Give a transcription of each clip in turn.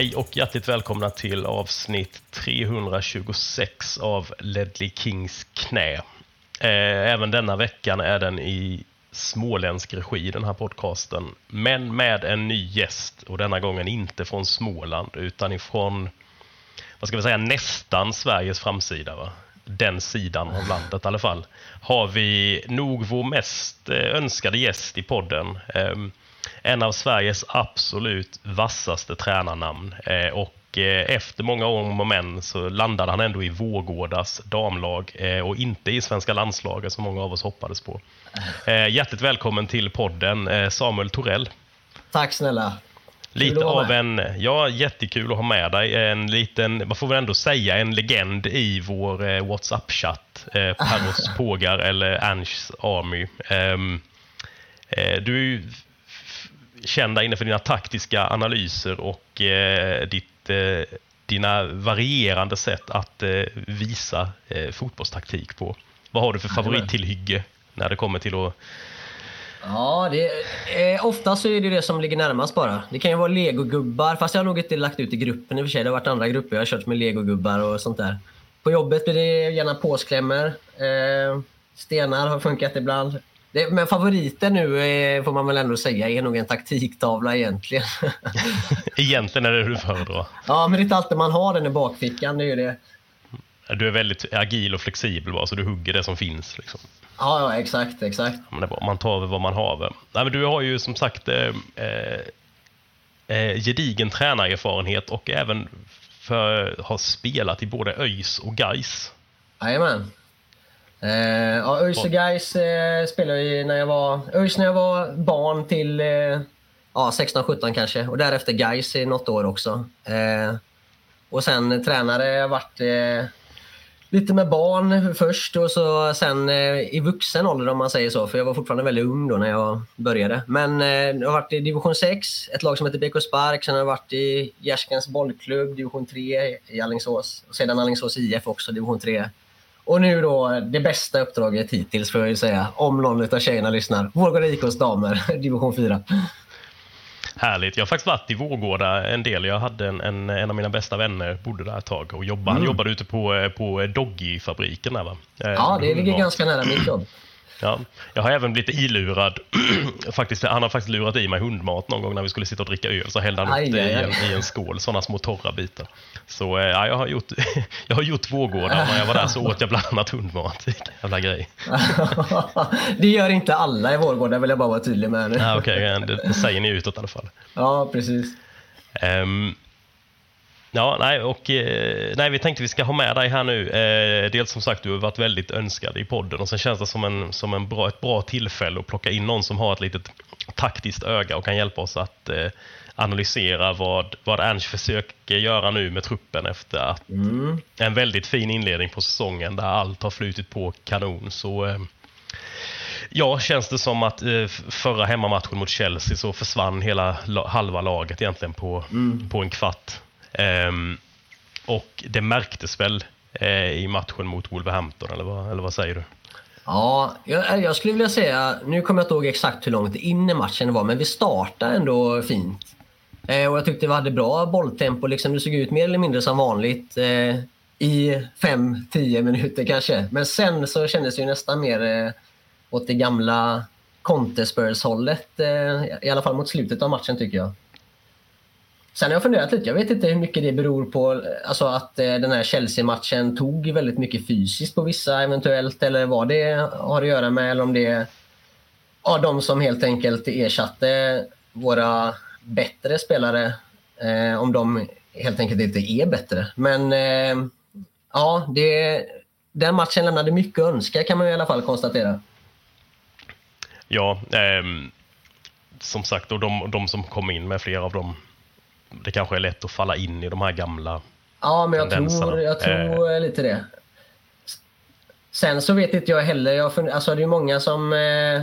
Hej och hjärtligt välkomna till avsnitt 326 av Ledley Kings knä. Eh, även denna veckan är den i småländsk regi, den här podcasten. Men med en ny gäst och denna gången inte från Småland utan ifrån, vad ska vi säga, nästan Sveriges framsida. Va? Den sidan av landet i alla fall. Har vi nog vår mest eh, önskade gäst i podden. Ehm, en av Sveriges absolut vassaste tränarnamn. Eh, och eh, efter många om och men så landade han ändå i Vårgårdas damlag eh, och inte i svenska landslaget som många av oss hoppades på. Hjärtligt välkommen till podden Samuel Torell. Tack snälla. Lite av en, ja jättekul att ha med dig, en liten, man får väl ändå säga en legend i vår WhatsApp-chatt, Perros Pågar eller Ange Army. Ehm, eh, du kända där inne för dina taktiska analyser och eh, ditt, eh, dina varierande sätt att eh, visa eh, fotbollstaktik på. Vad har du för favorittillhygge när det kommer till att Ja, det, eh, ofta så är det det som ligger närmast bara. Det kan ju vara legogubbar, fast jag har nog inte lagt ut i gruppen i och för sig. Det har varit andra grupper jag har kört med legogubbar och sånt där. På jobbet blir det gärna påsklämmor. Eh, stenar har funkat ibland. Det, men favoriten nu eh, får man väl ändå säga är nog en taktiktavla egentligen. egentligen är det du föredrar? ja, men det är inte alltid man har den i bakfickan. Det är ju det. Du är väldigt agil och flexibel bara, så du hugger det som finns. Liksom. Ja, ja, exakt, exakt. Är bra. Man tar väl vad man har. Nej, men du har ju som sagt eh, eh, eh, gedigen tränarerfarenhet och även för, har spelat i både ÖIS och Gais. Jajamän. Eh, ja, ÖIS och Gais eh, spelade jag när jag var ÖIS när jag var barn till eh, ja, 16-17 kanske. Och därefter Gais i något år också. Eh, och sen tränare jag varit eh, lite med barn först och så sen eh, i vuxen ålder om man säger så. För jag var fortfarande väldigt ung då när jag började. Men eh, jag har varit i division 6, ett lag som heter BK Spark. Sen har jag varit i Gärskens bollklubb, division 3 i Alingsås. Och sedan Alingsås IF också, division 3. Och nu då det bästa uppdraget hittills får jag ju säga, om någon av tjejerna lyssnar. Vårgårda IKs damer, division 4. Härligt. Jag har faktiskt varit i Vårgårda en del. Jag hade en, en, en av mina bästa vänner bodde där ett tag och jobbade. Han jobbade ute på, eh, på Doggy-fabriken där va? Eh, Ja, det ligger ganska nära mitt jobb. Ja, jag har även blivit ilurad. faktiskt, han har faktiskt lurat i mig hundmat någon gång när vi skulle sitta och dricka öl. Så hällde han Aj, upp det aj, i en, i en skål, sådana små torra bitar. Så eh, ja, jag har gjort, jag har gjort Vårgårda. När jag var där så åt jag bland annat hundmat. Jävla grej. det gör inte alla i Vårgårda vill jag bara vara tydlig med nu. Ja, Okej, det, det säger ni utåt i alla fall. Ja, precis. Ehm, ja, nej, och, eh, nej, vi tänkte vi ska ha med dig här nu. Eh, dels som sagt, du har varit väldigt önskad i podden och sen känns det som, en, som en bra, ett bra tillfälle att plocka in någon som har ett litet taktiskt öga och kan hjälpa oss att eh, analysera vad, vad Ernst försöker göra nu med truppen efter att en väldigt fin inledning på säsongen där allt har flutit på kanon. Så Ja, känns det som att förra hemmamatchen mot Chelsea så försvann hela la- halva laget egentligen på, på en kvart. Ehm, och det märktes väl eh, i matchen mot Wolverhampton, eller vad, eller vad säger du? Ja, jag, eh, jag skulle vilja säga, nu kommer jag inte ihåg exakt hur långt in i matchen det var, men vi startade ändå fint. Eh, och jag tyckte vi hade bra bolltempo, liksom, det såg ut mer eller mindre som vanligt eh, i 5-10 minuter kanske. Men sen så kändes det ju nästan mer eh, åt det gamla Conte-Spurs-hållet, eh, i alla fall mot slutet av matchen tycker jag. Sen har jag funderat lite, jag vet inte hur mycket det beror på alltså att eh, den här Chelsea-matchen tog väldigt mycket fysiskt på vissa eventuellt eller vad det har att göra med eller om det är ja, de som helt enkelt ersatte våra bättre spelare eh, om de helt enkelt inte är bättre. Men eh, ja, det, den matchen lämnade mycket att önska kan man i alla fall konstatera. Ja, eh, som sagt, och de, de som kom in med flera av de det kanske är lätt att falla in i de här gamla Ja, men jag tror, jag tror eh, lite det. Sen så vet inte jag heller. Jag fund- alltså det är många som... Eh,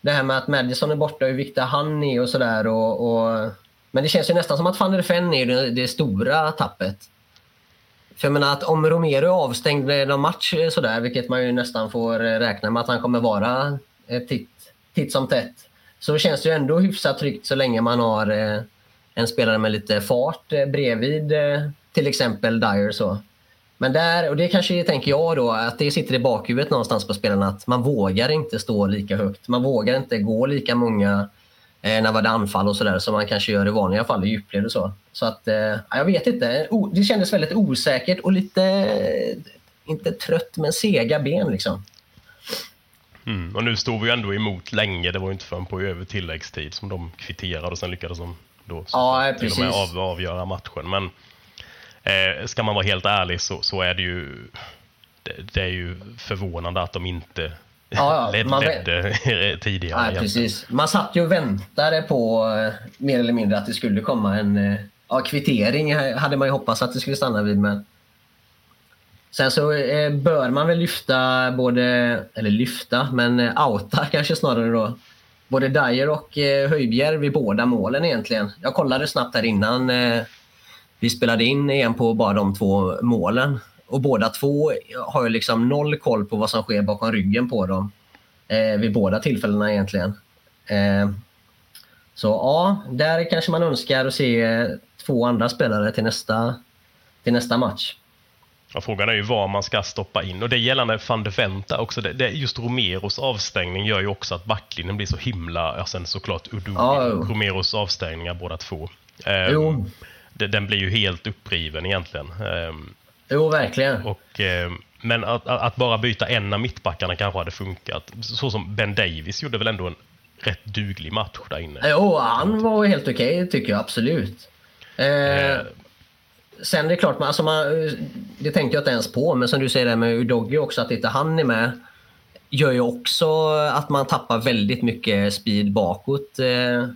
det här med att Madison är borta, hur viktig han är och sådär. Och, och, men det känns ju nästan som att van der Ven är det, det stora tappet. För jag menar att om Romero är avstängd någon match eh, sådär, vilket man ju nästan får eh, räkna med att han kommer vara eh, titt, titt som tätt. Så känns det ju ändå hyfsat tryggt så länge man har eh, en spelare med lite fart eh, bredvid eh, till exempel Dyer. Så. Men där, och det kanske tänker jag då, att det sitter i bakhuvudet någonstans på spelarna att man vågar inte stå lika högt. Man vågar inte gå lika många eh, när det anfall och sådär som man kanske gör i vanliga fall i djupled och så. Så att, eh, jag vet inte. O, det kändes väldigt osäkert och lite, eh, inte trött men sega ben liksom. Mm. Och nu stod vi ju ändå emot länge. Det var ju inte förrän på över tilläggstid som de kvitterade och sen lyckades de då Ja, till och med av, avgöra matchen. Men eh, ska man vara helt ärlig så, så är det ju det, det är ju förvånande att de inte Ja, led, man- ledde tidigare. Nej, precis. Man satt ju och väntade på eh, mer eller mindre att det skulle komma en eh, ja, kvittering. hade man ju hoppats att det skulle stanna vid. Men... Sen så eh, bör man väl lyfta både, eller lyfta, men outa kanske snarare då. Både Dyer och eh, Höjbjerg vid båda målen egentligen. Jag kollade snabbt här innan eh, vi spelade in igen på bara de två målen. Och båda två har ju liksom noll koll på vad som sker bakom ryggen på dem. Eh, vid båda tillfällena egentligen. Eh, så ja, där kanske man önskar att se eh, två andra spelare till nästa, till nästa match. Ja, frågan är ju var man ska stoppa in. Och det gällande van de Venta också. Det, det, just Romeros avstängning gör ju också att backlinjen blir så himla... Ja, sen såklart Udu, Ja, jo. Romeros avstängningar båda två. Ehm, Jo. det, den blir ju helt uppriven egentligen. Ehm, Jo, verkligen. och, ehm, men att, att bara byta en av mittbackarna kanske hade funkat. Så som Ben Davis gjorde väl ändå en rätt duglig match där inne. Jo, han var helt okej tycker jag absolut. Eh, sen är det klart, alltså man, det tänkte jag inte ens på, men som du säger det med Udogi också, att inte han är med gör ju också att man tappar väldigt mycket speed bakåt. Eh,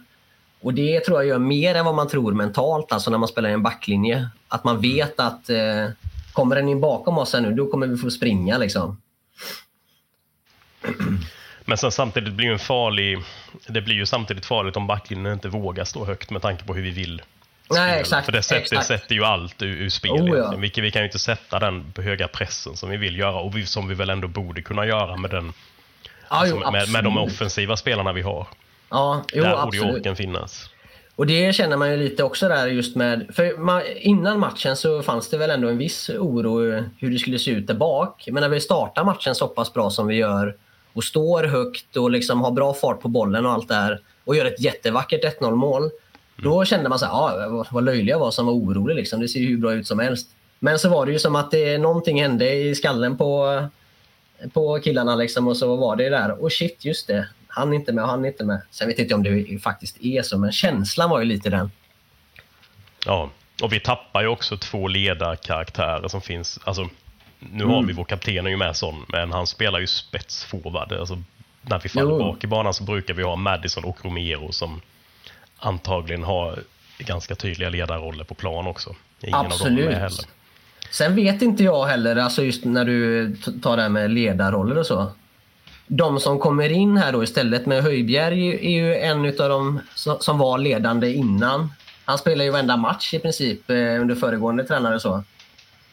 och det tror jag gör mer än vad man tror mentalt, alltså när man spelar i en backlinje. Att man vet att eh, kommer den in bakom oss här nu, då kommer vi få springa liksom. Men sen samtidigt blir ju en farlig... Det blir ju samtidigt farligt om backlinjen inte vågar stå högt med tanke på hur vi vill Nej, exakt, För det sätter, exakt. sätter ju allt ur, ur spel. Oh, ja. vi, kan- vi kan ju inte sätta den höga pressen som vi vill göra och vi, som vi väl ändå borde kunna göra med, den, Ja, alltså, jo, med, med de offensiva spelarna vi har. Ja, jo, Där borde ju orken finnas. Och det känner man ju lite också där just med... För man, innan matchen så fanns det väl ändå en viss oro hur det skulle se ut där bak. Men när vi startar matchen så pass bra som vi gör och står högt och liksom har bra fart på bollen och allt det här och gör ett jättevackert 1-0 mål. Då kände man så här, ah, vad- vad löjlig jag var som var orolig. Liksom. Det ser ju hur bra ut som helst. Men så var det ju som att det, någonting hände i skallen på, på killarna liksom, och så var det där. Och shit, just det. Han är inte med och han är inte med. Sen vet jag inte om det faktiskt är så, men känslan var ju lite den. Ja, och vi tappar ju också två ledarkaraktärer som finns. Alltså, nu har Mm. vi vår kapten är ju med sån, men han spelar ju spetsforward. Alltså, när vi faller Jo. bak i banan så brukar vi ha Madison och Romero som antagligen har ganska tydliga ledarroller på plan också. Ingen av dem är Absolut. heller. Sen vet inte jag heller, alltså just när du tar det här med ledarroller och så. De som kommer in här då istället med Höjbjerg är ju en av de som var ledande innan. Han spelar ju varenda match i princip eh, under föregående tränare och så.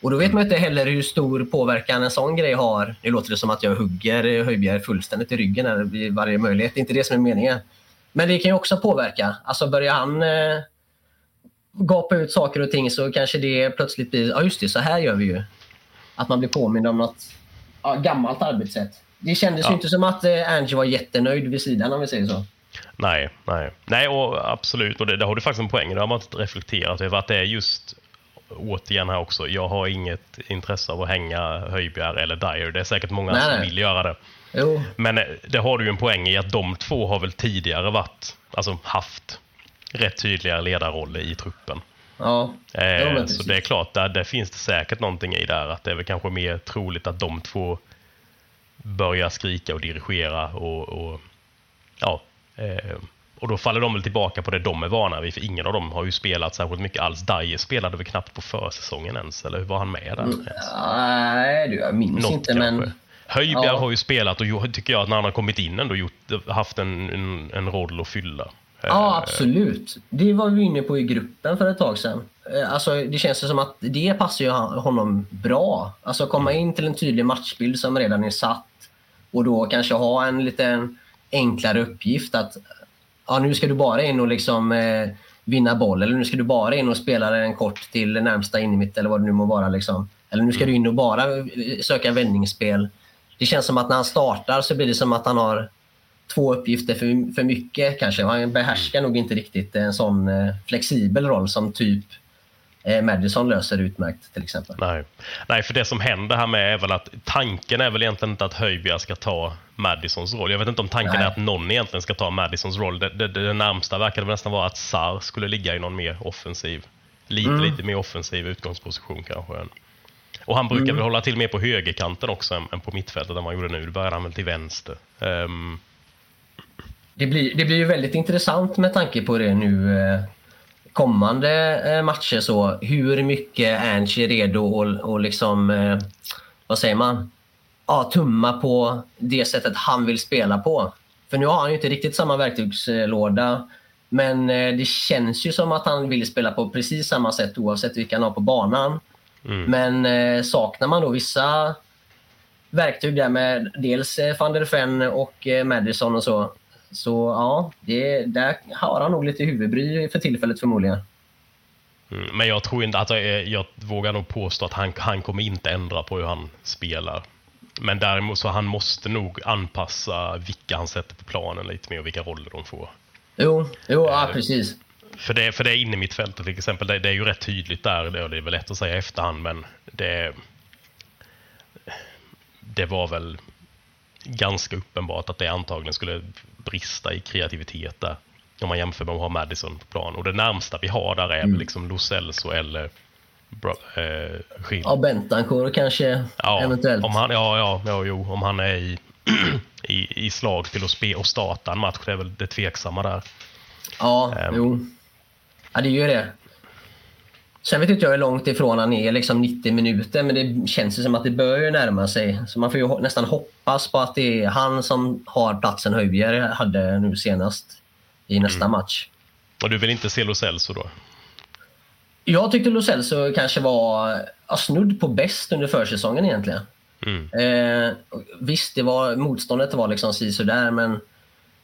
Och då vet man inte heller hur stor påverkan en sån grej har. Nu låter det som att jag hugger Höjbjerg fullständigt i ryggen här vid varje möjlighet. Det är inte det som är meningen. Men det kan ju också påverka. Alltså börjar han eh, gapa ut saker och ting så kanske det plötsligt blir, ja just det, så här gör vi ju. Att man blir påmind om något ja, gammalt arbetssätt. Det kändes Ja. ju inte som att eh, Angie var jättenöjd vid sidan om vi säger så. Nej, nej. Nej, och absolut. Och det, det har du faktiskt en poäng. Det har man inte reflekterat över. Att det är just, återigen här också, jag har inget intresse av att hänga Höjbjerg eller Dyer. Det är säkert många Nej, som nej. vill göra det. Jo, Men eh, det har du ju en poäng i att de två har väl tidigare varit, alltså haft rätt tydliga ledarroller i truppen. ja. Eh, så det är klart, där, där finns det säkert någonting i där. Att det är väl kanske mer troligt att de två börjar skrika och dirigera och, och ja, eh, och då faller de väl tillbaka på det de är vana vid, för ingen av dem har ju spelat särskilt mycket alls. Dyer spelade väl knappt på försäsongen ens, eller var han med där? ens? Nej, du, jag minns Något inte kanske. men... Höjbjerg Ja. har ju spelat och tycker jag att när han har kommit in ändå gjort, haft en, en, en roll att fylla. Ja, absolut. Det var vi inne på i gruppen för ett tag sedan. Eh, Alltså, det känns som att det passar ju honom bra. Alltså komma in till en tydlig matchbild som redan är satt och då kanske ha en lite enklare uppgift att ja, nu ska du bara in och liksom eh, vinna boll eller nu ska du bara in och spela den kort till närmsta innermitt eller vad det nu må vara. Liksom. Eller nu ska du in och bara eh, söka vändningsspel. Det känns som att när han startar så blir det som att han har två uppgifter för, för mycket kanske. Han behärskar nog inte riktigt en sån eh, flexibel roll som typ eh, Madison löser utmärkt till exempel. Nej. Nej, för det som händer här med är väl att tanken är väl egentligen inte att Höjbjerg ska ta Madisons roll. Jag vet inte om tanken Nej. är att någon egentligen ska ta Madisons roll. Det, det, det närmsta verkade nästan vara att Sar skulle ligga i någon mer offensiv, lite, Mm. lite mer offensiv utgångsposition kanske. än- Och han brukar Mm. väl hålla till mer på högerkanten också än, än på mittfältet vad han gjorde nu. Det började han väl till vänster. Ehm, Det blir, det blir ju väldigt intressant med tanke på det nu eh, kommande eh, matcher. så Hur mycket Ernst är redo att och liksom, eh, vad säger man, ja, tumma på det sättet han vill spela på. För nu har han ju inte riktigt samma verktygslåda. Men det känns ju som att han vill spela på precis samma sätt oavsett vilka han har på banan. Men eh, saknar man då vissa verktyg där med dels eh, van der Ven och eh, Madison och så. Så ja, det, där har han nog lite huvudbry för tillfället förmodligen. Mm, Men jag tror inte att jag, jag vågar nog påstå att han, han kommer inte ändra på hur han spelar. Men däremot så han måste nog anpassa vilka han sätter på planen lite mer och vilka roller de får. Jo, jo ja, precis. För det, för det är inne i mittfältet till exempel, det, det är ju rätt tydligt där. Det, är väl lätt att säga i efterhand, men det, det var väl ganska uppenbart att det antagligen skulle brista i kreativitet där. Om man jämför med att ha Madison på plan. Och det närmsta vi har där är väl liksom Lo Celso eller Bro, eh. Ja, Bentancourt kanske Ja, eventuellt. Om han, ja, ja, ja, jo, om han är i, i, i slag till att spe, och starta en match, det är väl det tveksamma där. Ja, Ehm. jo. Ja, det är ju det. Sen vet inte jag hur långt ifrån han är, liksom 90 minuter, men det känns ju som att det börjar närma sig. Så man får ju nästan hoppas på att det är han som har platsen Höjbjerg hade nu senast i nästa Mm. match. Och du vill inte se Lo Celso då? Jag tyckte Lo Celso kanske var ja, snudd på bäst under försäsongen egentligen. Mm. Eh, visst, det var, motståndet var liksom sisådär, men,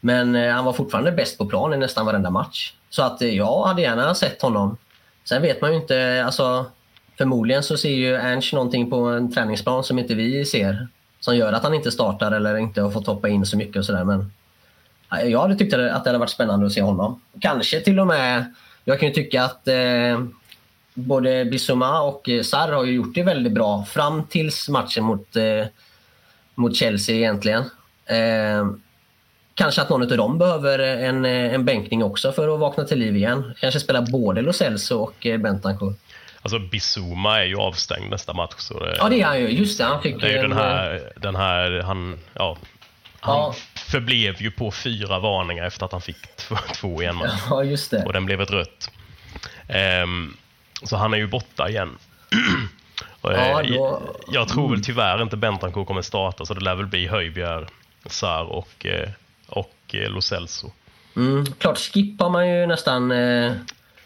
men eh, han var fortfarande bäst på plan i nästan varenda match. Så att eh, jag hade gärna sett honom. Sen vet man ju inte, alltså, förmodligen så ser ju Ernst någonting på en träningsplan som inte vi ser. Som gör att han inte startar eller inte har fått hoppa in så mycket och sådär. Men eh, jag hade tyckt att det hade varit spännande att se honom. Kanske till och med, jag kan ju tycka att eh, både Bissouma och Sarr har ju gjort det väldigt bra fram tills matchen mot, eh, mot Chelsea egentligen. Eh, kanske att någon av dem behöver en, eh, en bänkning också för att vakna till liv igen. Kanske spela både Lo Celso och eh, Bentancourt. Alltså Bissouma är ju avstängd nästa match. Så det, Ja, det är han ju. Just det, han fick det är ju en, den här, den här han, ja, han Ja. förblev ju på fyra varningar efter att han fick två, två i en match. eh, Ja, just det. Och den blev ett rött. Ehm, så han är ju borta igen. Ja, eh, då- Jag tror väl tyvärr inte Bentancourt kommer starta, så det lär väl bli Höjbjerg, Sar och, eh, och eh, Lo Celso. Mm, klart, Skip har man ju nästan eh,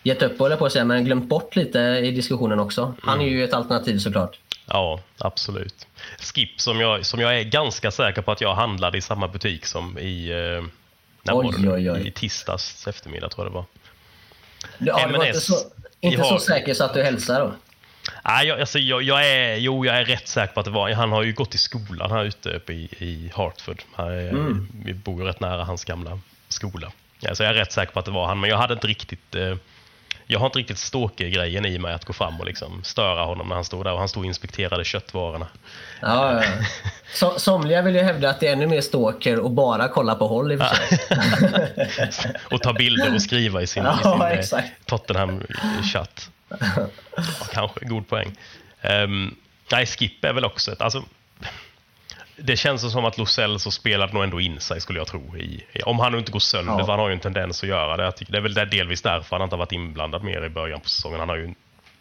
gett upp, jag på att säga, men glömt bort lite i diskussionen också. Han är ju ett alternativ såklart. Ja, absolut. Skip som jag, som jag är ganska säker på att jag handlade i samma butik som i, eh, när Oj, var oj, oj. i tisdags eftermiddag tror jag det var. Ja, det var inte så, inte så har- säker så att du hälsar då? Nej, jag, alltså, jag, jag, är, jo, jag är rätt säker på att det var Han har ju gått i skolan här ute uppe i, i Hartford. Här är, Mm. Vi bor ju rätt nära hans gamla skola. Ja, så jag är rätt säker på att det var han, men jag hade inte riktigt... Eh, jag har inte riktigt stalker-grejen i mig att gå fram och liksom störa honom när han stod där och han stod och inspekterade köttvarorna. Ja, ja. Så, somliga vill ju hävda att det är ännu mer stalker och bara kolla på håll i och för sig. och ta bilder och skriva i sin, Ja, i sin eh. Tottenham-chatt. Ja, kanske, god poäng. Um, nej, Skip är väl också ett... Alltså, det känns som att Lo Celso spelade nog ändå in sig skulle jag tro. I, om han nu inte går sönder, Ja. för han har ju en tendens att göra det. Jag tycker, det är väl där, delvis därför han inte har varit inblandad mer i början på säsongen. Han har ju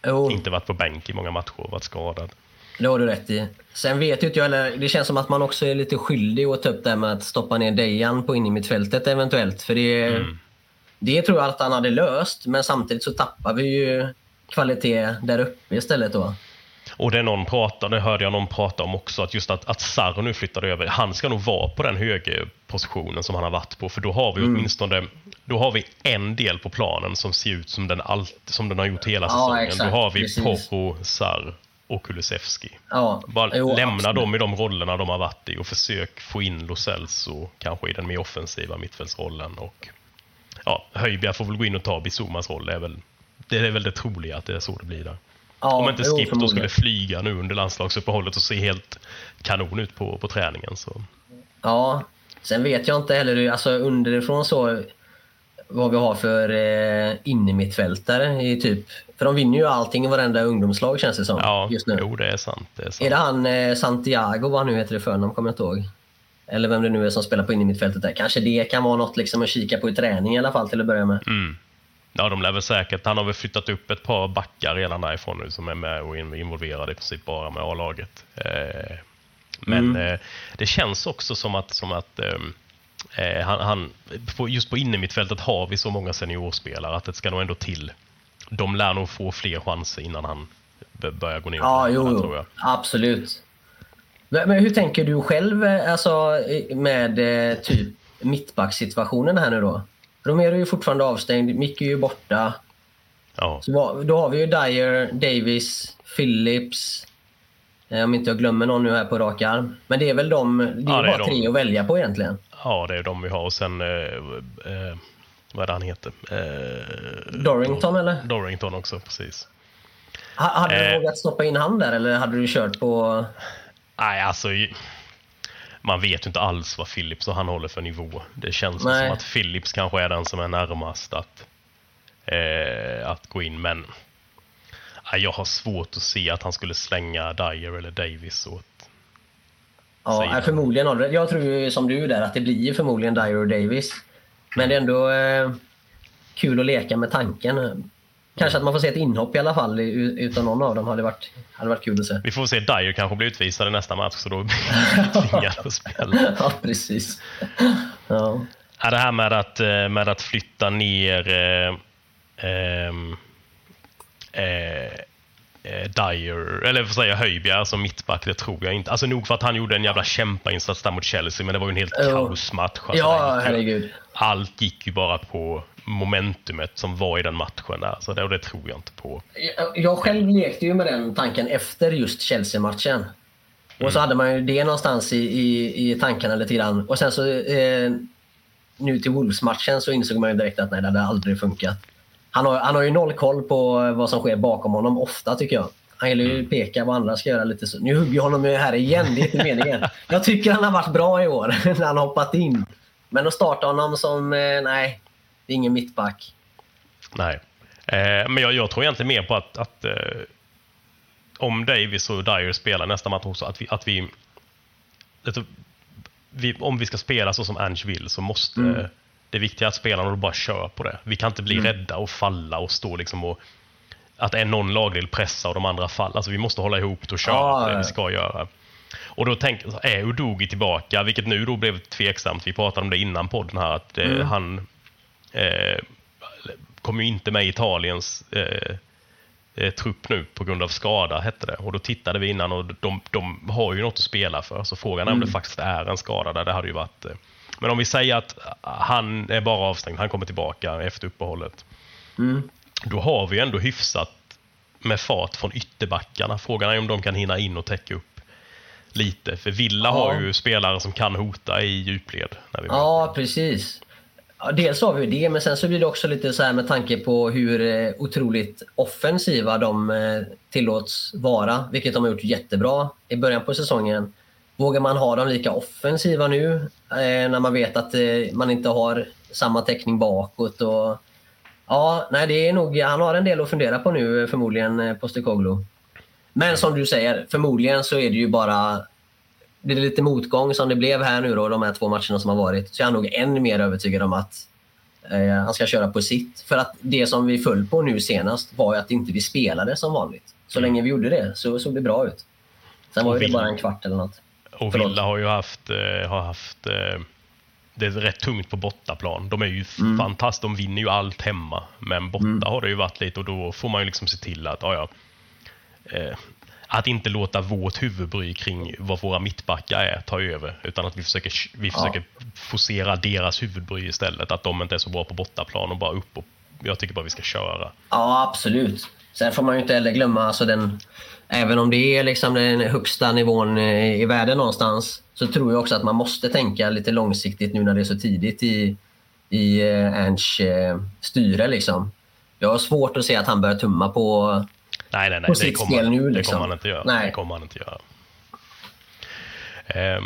Jo, inte varit på bänk i många matcher och varit skadad. det har du rätt i. Sen vet ju inte jag, eller det känns som att man också är lite skyldig att ta upp det här med att stoppa ner Dejan på in i mittfältet eventuellt. För det, Mm. det tror jag att han hade löst, men samtidigt så tappar vi ju kvalitet där uppe istället då. Och det är någon pratar, det hörde jag någon prata om också, att just att, att Sarr nu flyttade över, han ska nog vara på den högerpositionen som han har varit på, för då har vi Mm. åtminstone då har vi en del på planen som ser ut som den, allt, som den har gjort hela Ja, säsongen. exakt, då har vi precis. Porro, Sarr och Kulusevski. Ja, Bara jo, lämna absolut. dem i de rollerna de har varit i och försök få in Lo Celso kanske i den mer offensiva mittfältsrollen. Och, ja, Höjbjerg får väl gå in och ta Bissoumas roll. Det är, väl, det är väl det troliga att det är så det blir där. Ja, Om inte Skip då skulle flyga nu under landslagsuppehållet och se helt kanon ut på, på träningen. Så. Ja, sen vet jag inte heller alltså underifrån så vad vi har för eh, innermittfältare i typ... För de vinner ju allting i varenda ungdomslag känns det som Ja, just nu. jo det är sant. Det är sant. Är det han eh, Santiago, vad han nu heter i förnamn, kommer jag inte ihåg. Eller vem det nu är som spelar på innermittfältet där. Kanske det kan vara något liksom att kika på i träning i alla fall till att börja med. Mm. Ja, de lär väl säkert. Han har väl flyttat upp ett par backar redan därifrån nu som är med och in- involverade i princip bara med A-laget. Eh, men Mm. eh, det känns också som att, som att eh, han, han, just på innermittfältet har vi så många seniorspelare att det ska nog ändå till. De lär nog få fler chanser innan han börjar gå ner Ja, jo, jo. tror jag. absolut. Men hur tänker du själv alltså, med typ mittbacksituationen här nu då? De är ju fortfarande avstängd, Micke är ju borta. Ja. Så då har vi ju Dyer, Davis, Phillips. eh, Om inte jag glömmer någon nu här på rak arm. Men det är väl de, det är Ja, det är bara de. tre att välja på egentligen. ja, det är de vi har och sen eh, eh, vad är det han heter? Eh, Dorrington eller? Dorrington också, precis. Ha- Hade du Eh. vågat stoppa in han där eller hade du kört på... Nej, alltså man vet ju inte alls vad Philips och han håller för nivå. Det känns Nej. som att Philips kanske är den som är närmast att, eh, att gå in, men nej, jag har svårt att se att han skulle slänga Dyer eller Davis åt. Ja, nej, förmodligen har. Jag tror ju som du där att det blir förmodligen Dyer och Davis. Men det är ändå eh, kul att leka med tanken. Kanske att man får se ett inhopp i alla fall utan någon av dem hade varit, hade varit kul att se. Vi får se, Dyer kanske blir utvisad i nästa match så då blir vi tvingade att spela. ja, precis. Ja. Ja, det här med att, eh, med att flytta ner eh, ehm, eh, eh, Dyer, eller säger jag, Höjbjerg som mittback, det tror jag inte. Alltså nog för att han gjorde en jävla kämpainsats där mot Chelsea, men det var ju en helt Jo. kaosmatch. Alltså, ja, herregud. Allt gick ju bara på momentumet som var i den matchen där, så det, och det tror jag inte på. Jag, jag själv lekte ju med den tanken efter just Chelsea-matchen. Och så hade man ju det någonstans i, i, i tankarna lite grann. Och sen så eh, nu till Wolves-matchen så insåg man ju direkt att nej, det hade aldrig funkat. Han har, han har ju noll koll på vad som sker bakom honom ofta tycker jag. Han gillar ju peka vad andra ska göra lite så. Nu hugger jag honom ju här igen, det är inte meningen. Jag tycker han har varit bra i år när han har hoppat in. Men att starta honom som, eh, nej, det är ingen mittback. Nej. Eh, men jag, jag tror egentligen mer på att, att eh, om Davis och Dyer spelar nästa match också, att vi, att vi, att vi om vi ska spela så som Ange vill så måste Mm. det viktiga att spelarna bara kör på det. Vi kan inte bli rädda och falla och stå liksom och att en någon lagdel pressar och de andra faller. Alltså vi måste hålla ihop och köra Ja, på det vi ska göra. Och då tänker jag, är Udogi tillbaka? Vilket nu då blev tveksamt. Vi pratade om det innan podden här, att eh, Mm. han eh, kom ju inte med i Italiens eh, eh, trupp nu på grund av skada, hette det. Och då tittade vi innan och de, de har ju något att spela för. Så frågan är om det faktiskt är en skada där. Det hade ju varit... Eh. Men om vi säger att han är bara avstängd, han kommer tillbaka efter uppehållet. Mm. Då har vi ändå hyfsat med fart från ytterbackarna. Frågan är om de kan hinna in och täcka upp lite. För Villa Ja. har ju spelare som kan hota i djupled. När vi Ja, precis. Dels har vi det, men sen så blir det också lite så här med tanke på hur eh, otroligt offensiva de eh, tillåts vara, vilket de har gjort jättebra i början på säsongen. Vågar man ha dem lika offensiva nu eh, när man vet att man inte har samma täckning bakåt? Och, ja, nej, det är nog, han har en del att fundera på nu förmodligen, Postecoglou. Men som du säger, förmodligen så är det ju bara det lite motgång som det blev här nu då, de här två matcherna som har varit, så är jag nog än mer övertygad om att eh, han ska köra på sitt. För att det som vi föll på nu senast var ju att inte vi spelade som vanligt. Så länge vi gjorde det så såg det bra ut. Sen var det bara en kvart eller något. Och Förlåt. Villa har ju haft, eh, har haft eh, det är rätt tungt på bortaplan. De är ju Mm. fantastiskt, de vinner ju allt hemma. Men borta har det ju varit lite och då får man ju liksom se till att, ja, ja, eh, att inte låta vårt huvudbry kring vad våra mittbackar är ta över. Utan att vi försöker, vi försöker forcera deras huvudbry istället. Att de inte är så bra på bortaplan och bara upp och jag tycker bara vi ska köra. Ja, absolut. Sen får man ju inte heller glömma, alltså den, även om det är liksom den högsta nivån eh, i världen någonstans, så tror jag också att man måste tänka lite långsiktigt nu när det är så tidigt i, i eh, Ernsts eh, styre. Liksom. Jag har svårt att se att han börjar tumma på... Nej, nej, nej. Det kommer, nu, det liksom. kommer han inte göra. Nej. Det kommer han inte göra. Ehm,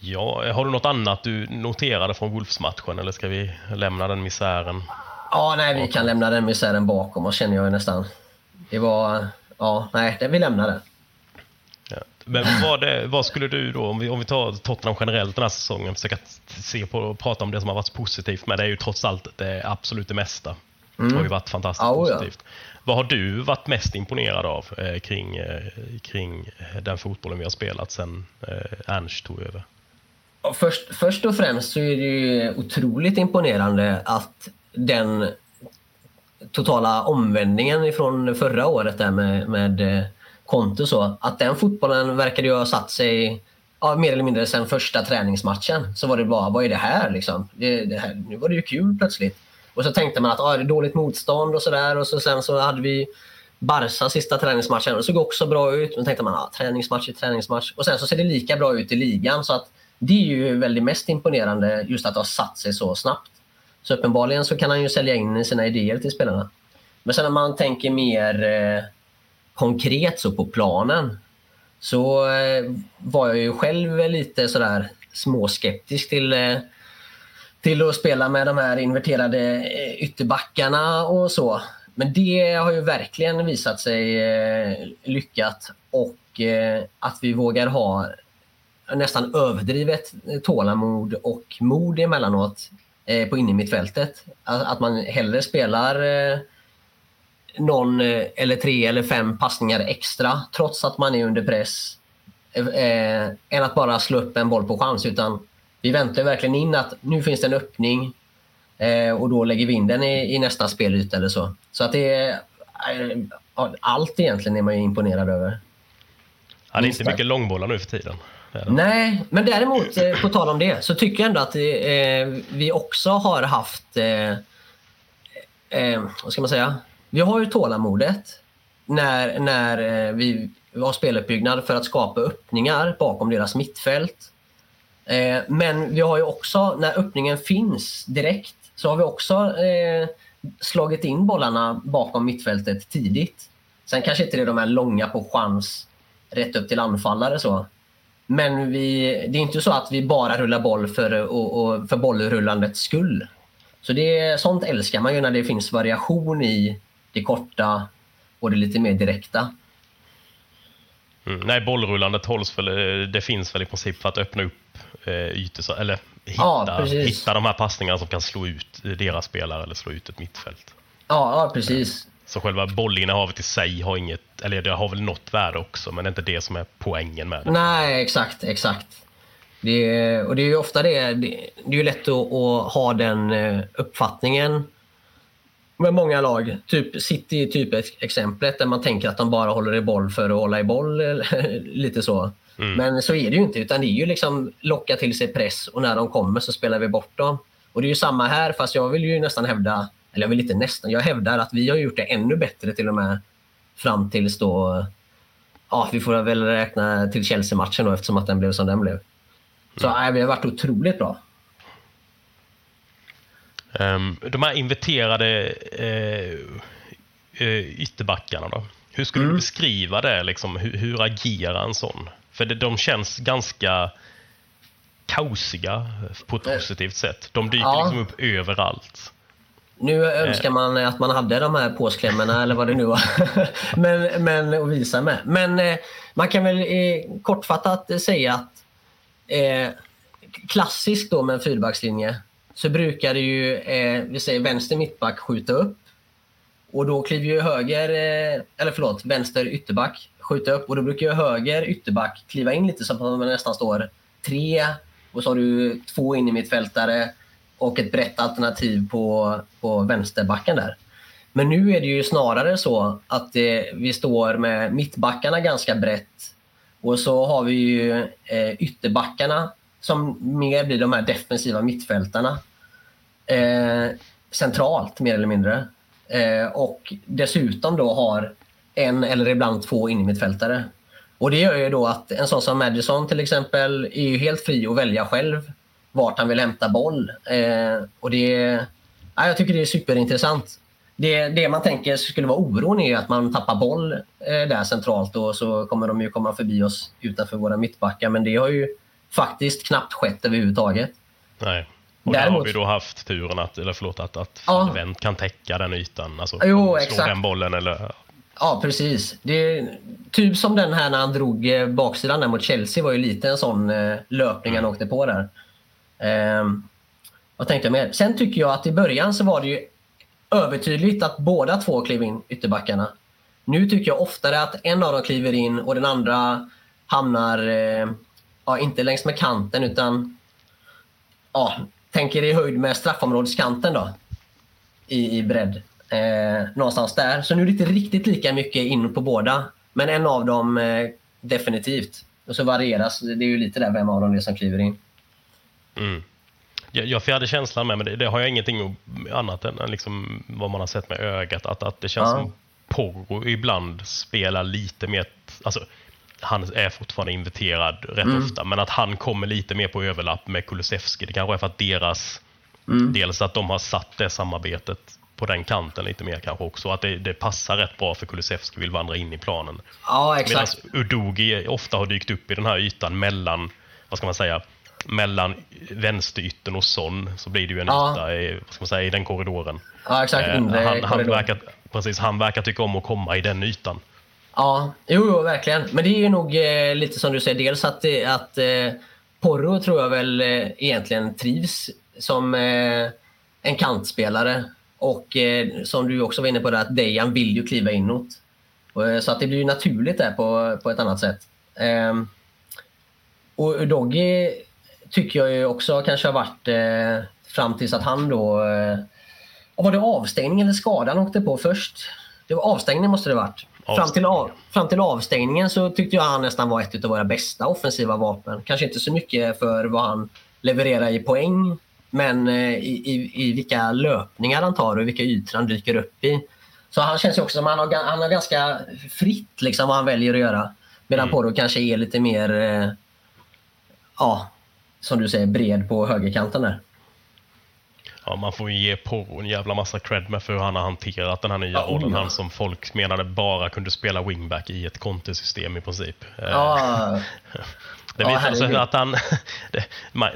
ja, har du något annat du noterade från Wolves-matchen eller ska vi lämna den misären? Ja, nej, vi kan lämna den misären bakom oss känner jag ju nästan. Det var... Ja, nej, det, vi lämnar det. Ja. Men vad, det, vad skulle du då, om vi, om vi tar Tottenham generellt den här säsongen, försöka se på och prata om det som har varit positivt, men det är ju trots allt det absolut det mesta. Det har ju varit fantastiskt Ja, ja. Vad har du varit mest imponerad av eh, kring, eh, kring eh, den fotbollen vi har spelat sen eh, Ernst tog över? Först, först och främst så är det ju otroligt imponerande att den totala omvändningen ifrån förra året där med, med eh, Conte så, att den fotbollen verkade ju ha satt sig ja, mer eller mindre sen första träningsmatchen. Så var det bara, vad är det här liksom? Det, det här nu var det ju kul plötsligt. Och så tänkte man att ah, det är dåligt motstånd och sådär och så sen så hade vi Barca sista träningsmatchen och det såg också bra ut. Men tänkte man, ah, träningsmatch är träningsmatch. Och sen så ser det lika bra ut i ligan. Så att det är ju väldigt mest imponerande just att det har satt sig så snabbt. Så uppenbarligen så kan han ju sälja in sina idéer till spelarna. Men sen när man tänker mer eh, konkret så på planen så eh, var jag ju själv lite sådär småskeptisk till, eh, till att spela med de här inverterade eh, ytterbackarna och så. Men det har ju verkligen visat sig eh, lyckat och eh, att vi vågar ha nästan överdrivet tålamod och mod emellanåt på innermittfältet. Att, man hellre spelar någon eller tre eller fem passningar extra trots att man är under press än att bara slå upp en boll på chans. Utan vi väntar verkligen in att nu finns det en öppning eh, och då lägger vi in den i, i nästa spelyta eller så. Så att det är eh, allt egentligen är man ju imponerad över. Ja, det är inte mycket långbollar nu för tiden. Nej, men däremot eh, på tal om det så tycker jag ändå att eh, vi också har haft... Eh, eh, vad ska man säga? Vi har ju tålamodet när, när vi har speluppbyggnad för att skapa öppningar bakom deras mittfält. Eh, men vi har ju också, när öppningen finns direkt, så har vi också eh, slagit in bollarna bakom mittfältet tidigt. Sen kanske inte det är de här långa på chans rätt upp till anfallare så. Men vi, det är inte så att vi bara rullar boll för, och, och för bollrullandets skull. Så det, sånt älskar man ju när det finns variation i det korta och det lite mer direkta. Mm. Nej, bollrullandet hålls väl, eh, det finns väl i princip för att öppna upp eh, ytor, eller Ja, hitta, precis. hitta de här passningarna som kan slå ut deras spelare eller slå ut ett mittfält. Ja, ja precis. Så själva bollinnehavet i sig har inget, eller det har väl något värde också, men det är inte det som är poängen med det. Nej, exakt, exakt. Det, är- och det är ju ofta det. Det, det är ju lätt att, att ha den eh, uppfattningen med många lag. Typ City typ ett exemplet där man tänker att de bara håller i boll för att hålla i boll. lite så. Men så är det ju inte. Utan det är ju liksom locka till sig press och när de kommer så spelar vi bort dem. Och det är ju samma här fast jag vill ju nästan hävda, eller jag vill inte nästan, jag hävdar att vi har gjort det ännu bättre till och med fram tills då ja, vi får väl räkna till Chelsea-matchen då eftersom att den blev som den blev. Så nej, vi har varit otroligt bra. Ehm, de här inverterade eh, eh, ytterbackarna då? Hur skulle Mm. du beskriva det? Liksom, hur, hur agerar en sån? För det, de känns ganska kaosiga på ett positivt sätt. De dyker Ja. liksom upp överallt. Nu önskar man att man hade de här påsklämmorna eller vad det nu var. men, men att visa med. Men eh, man kan väl eh, kortfattat säga att eh, klassiskt då med en fyrbackslinje så brukar det ju, eh, vi säger vänster mittback skjuta upp. Och då kliver ju höger, eh, eller förlåt, vänster ytterback skjuta upp och då brukar ju höger ytterback kliva in lite så att man nästan står tre och så har du två in i mittfältare och ett brett alternativ på, på vänsterbacken där. Men nu är det ju snarare så att eh, vi står med mittbackarna ganska brett och så har vi ju eh, ytterbackarna som mer blir de här defensiva mittfältarna. Eh, centralt mer eller mindre. Eh, och dessutom då har en eller ibland två innermittfältare. Och det gör ju då att en sån som Madison till exempel är ju helt fri att välja själv vart han vill hämta boll. Eh, och det, ja, jag tycker det är superintressant. Det, det man tänker skulle vara oron är att man tappar boll eh, där centralt och så kommer de ju komma förbi oss utanför våra mittbackar. Men det har ju faktiskt knappt skett överhuvudtaget. Nej. Och där har vi då haft turen att, eller förlåt, att, att Ja. Wendt kan täcka den ytan. Alltså Jo, slå den bollen eller... Ja, precis. Det typ som den här när han drog eh, baksidan där mot Chelsea var ju lite en sån eh, löpning han åkte på där. Ehm, vad tänkte jag mer? Sen tycker jag att i början så var det ju övertydligt att båda två klev in, ytterbackarna. Nu tycker jag oftare att en av dem kliver in och den andra hamnar, eh, ja, inte längs med kanten utan ja, tänker i höjd med straffområdeskanten då. I, i bredd. Eh, någonstans där. Så nu är det inte riktigt lika mycket in på båda. Men en av dem eh, definitivt. Och så varieras det är ju lite där vem av dem det är som kliver in. Mm. Jag, jag fjärde känslan med, men det, det har jag ingenting annat än än liksom vad man har sett med ögat. Att, att det känns Ja. som Porro ibland spelar lite mer... Alltså, han är fortfarande inverterad rätt Mm. ofta, men att han kommer lite mer på överlapp med Kulusevski. Det kanske är för att deras... Mm. Dels att de har satt det samarbetet på den kanten lite mer kanske också. Att det, det passar rätt bra för Kulusevski vill vandra in i planen. Ja, Medan exakt. Udogi ofta har dykt upp i den här ytan mellan, vad ska man säga, mellan vänsteryttern och Son så blir det ju en Ja. yta i, vad ska man säga, i den korridoren. Ja, exakt. Eh, han, korridor. verkar, precis, han verkar tycka om att komma i den ytan. Ja, jo, jo verkligen. Men det är ju nog eh, lite som du säger. Dels att, eh, att eh, Porro tror jag väl eh, egentligen trivs som eh, en kantspelare. Och eh, som du också var inne på, där, att Dejan vill ju kliva inåt. Och, eh, så att det blir ju naturligt där på, på ett annat sätt. Ehm, och Doggy tycker jag ju också kanske har varit eh, fram tills att han då... Eh, var det avstängning eller skada han åkte på först? Det var avstängning måste det ha varit. Fram till, av, fram till avstängningen så tyckte jag han nästan var ett av våra bästa offensiva vapen. Kanske inte så mycket för vad han levererar i poäng, men eh, i, i, i vilka löpningar han tar och vilka ytor han dyker upp i. Så han känns ju också som han har, han har ganska fritt liksom, vad han väljer att göra. Medan Mm. Porro kanske är lite mer, eh, ja, som du säger, bred på högerkanten där. Ja, man får ju ge Porro en jävla massa cred med för hur han har hanterat den här nya Ja, oh rollen. Han som folk menade bara kunde spela wingback i ett kontesystem i princip. Eh, Ja, Det, Ja, herregud. att han, det,